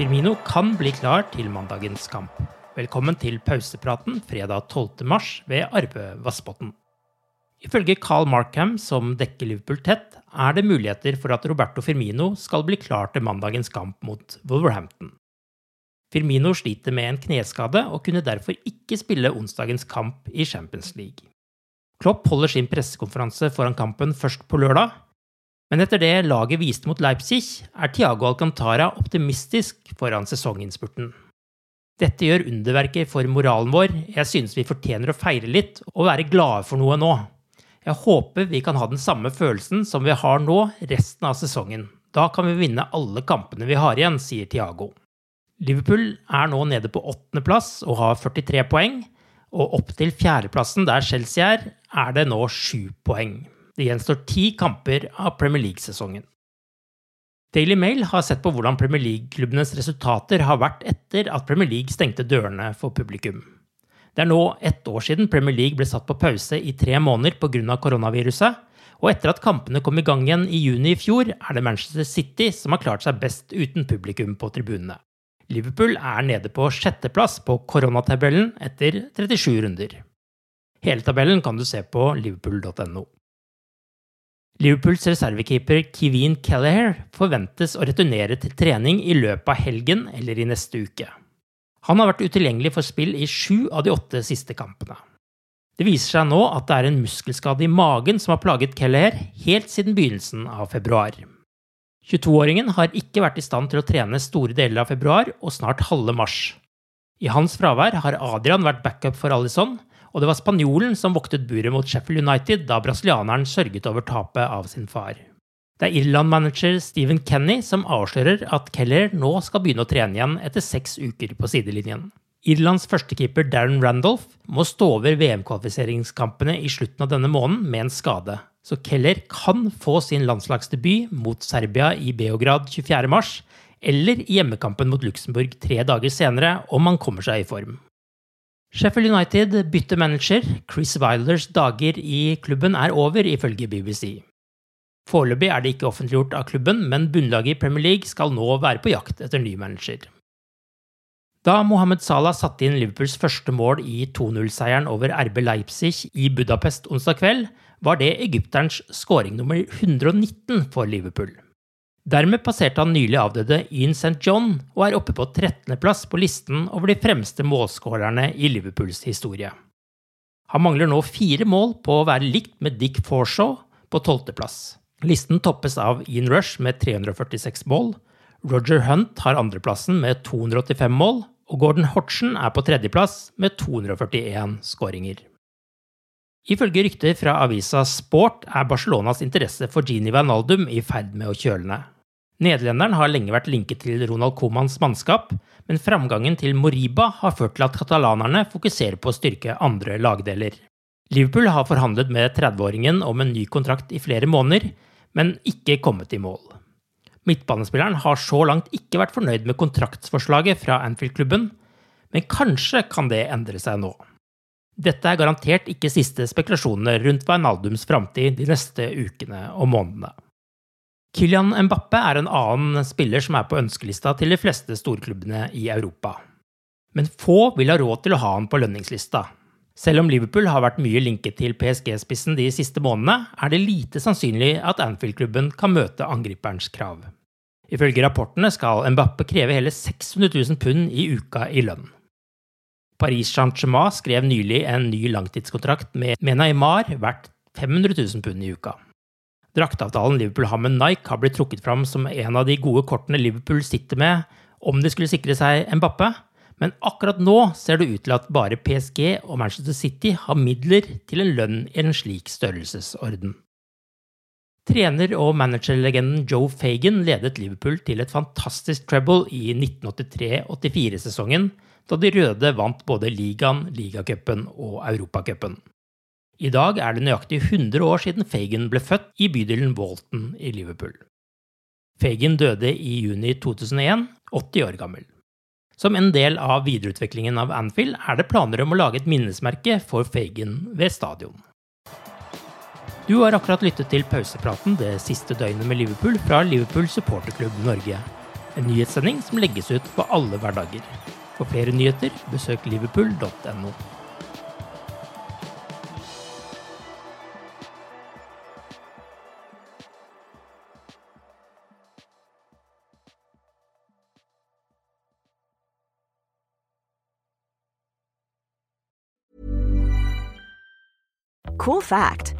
Firmino kan bli klar til mandagens kamp. Velkommen til pausepraten fredag 12. mars ved Arve Vassbotn. Ifølge Carl Markham, som dekker Liverpool tett, er det muligheter for at Roberto Firmino skal bli klar til mandagens kamp mot Wolverhampton. Firmino sliter med en kneskade og kunne derfor ikke spille onsdagens kamp i Champions League. Klopp holder sin pressekonferanse foran kampen først på lørdag, men etter det laget viste mot Leipzig, er Thiago Alcantara optimistisk foran sesonginnspurten. Dette gjør underverker for moralen vår, jeg synes vi fortjener å feire litt og være glade for noe nå. Jeg håper vi kan ha den samme følelsen som vi har nå resten av sesongen. Da kan vi vinne alle kampene vi har igjen, sier Thiago. Liverpool er nå nede på åttendeplass og har 43 poeng, og opp til fjerdeplassen, der Chelsea er, er det nå sju poeng. Det gjenstår ti kamper av Premier League-sesongen. Daily Mail har sett på hvordan Premier League-klubbenes resultater har vært etter at Premier League stengte dørene for publikum. Det er nå ett år siden Premier League ble satt på pause i tre måneder pga. koronaviruset, og etter at kampene kom i gang igjen i juni i fjor, er det Manchester City som har klart seg best uten publikum på tribunene. Liverpool er nede på sjetteplass på koronatabellen etter 37 runder. Hele tabellen kan du se på liverpool.no. Liverpools reservekeeper Kevin Kelleher forventes å returnere til trening i løpet av helgen eller i neste uke. Han har vært utilgjengelig for spill i sju av de åtte siste kampene. Det viser seg nå at det er en muskelskade i magen som har plaget Kelleher helt siden begynnelsen av februar. 22-åringen har ikke vært i stand til å trene store deler av februar og snart halve mars. I hans fravær har Adrian vært backup for Alison, og det var spanjolen som voktet buret mot Sheffield United da brasilianeren sørget over tapet av sin far. Det er Irland-manager Stephen Kenny som avslører at Keller nå skal begynne å trene igjen etter seks uker på sidelinjen. Irlands førstekeeper Darren Randolph må stå over VM-kvalifiseringskampene i slutten av denne måneden med en skade, så Keller kan få sin landslagsdebut mot Serbia i Beograd 24.3, eller i hjemmekampen mot Luxembourg tre dager senere om han kommer seg i form. Sheffield United bytter manager. Chris Wilders dager i klubben er over, ifølge BBC. Foreløpig er det ikke offentliggjort av klubben, men bunnlaget i Premier League skal nå være på jakt etter ny manager. Da Mohammed Salah satte inn Liverpools første mål i 2-0-seieren over RB Leipzig i Budapest onsdag kveld, var det egypterens skåring nummer 119 for Liverpool. Dermed passerte han nylig avdøde Ian St. John og er oppe på 13.-plass på listen over de fremste målskårerne i Liverpools historie. Han mangler nå fire mål på å være likt med Dick Forshaw på 12.-plass. Listen toppes av Ian Rush med 346 mål, Roger Hunt har andreplassen med 285 mål, og Gordon Hodgson er på tredjeplass med 241 skåringer. Ifølge rykter fra avisa Sport er Barcelonas interesse for Gini Wijnaldum i ferd med å kjølne. Nederlenderen har lenge vært linket til Ronald Comans mannskap, men framgangen til Moriba har ført til at katalanerne fokuserer på å styrke andre lagdeler. Liverpool har forhandlet med 30-åringen om en ny kontrakt i flere måneder, men ikke kommet i mål. Midtbanespilleren har så langt ikke vært fornøyd med kontraktsforslaget fra Anfield-klubben, men kanskje kan det endre seg nå. Dette er garantert ikke siste spekulasjonene rundt Wijnaldums framtid de neste ukene og månedene. Kylian Mbappe er en annen spiller som er på ønskelista til de fleste storklubbene i Europa. Men få vil ha råd til å ha han på lønningslista, selv om Liverpool har vært mye linket til PSG-spissen de siste månedene, er det lite sannsynlig at Anfield-klubben kan møte angriperens krav. Ifølge rapportene skal Mbappe kreve hele 600 000 pund i uka i lønn. Paris Saint-Germain skrev nylig en ny langtidskontrakt med Neymar verdt 500 000 pund i uka. Drakteavtalen Liverpool har med Nike har blitt trukket fram som en av de gode kortene Liverpool sitter med om de skulle sikre seg Mbappe, men akkurat nå ser det ut til at bare PSG og Manchester City har midler til en lønn i en slik størrelsesorden. Trener og managerlegenden Joe Fagan ledet Liverpool til et fantastisk treble i 1983-84-sesongen, da de røde vant både ligaen, ligacupen og europacupen. I dag er det nøyaktig 100 år siden Fagan ble født i bydelen Walton i Liverpool. Fagan døde i juni 2001, 80 år gammel. Som en del av videreutviklingen av Anfield er det planer om å lage et minnesmerke for Fagan ved stadion. Du har akkurat lyttet til pausepraten det siste døgnet med Liverpool fra Liverpool supporterklubb Norge. En nyhetssending som legges ut på alle hverdager. For flere nyheter, besøk liverpool.no. Cool fact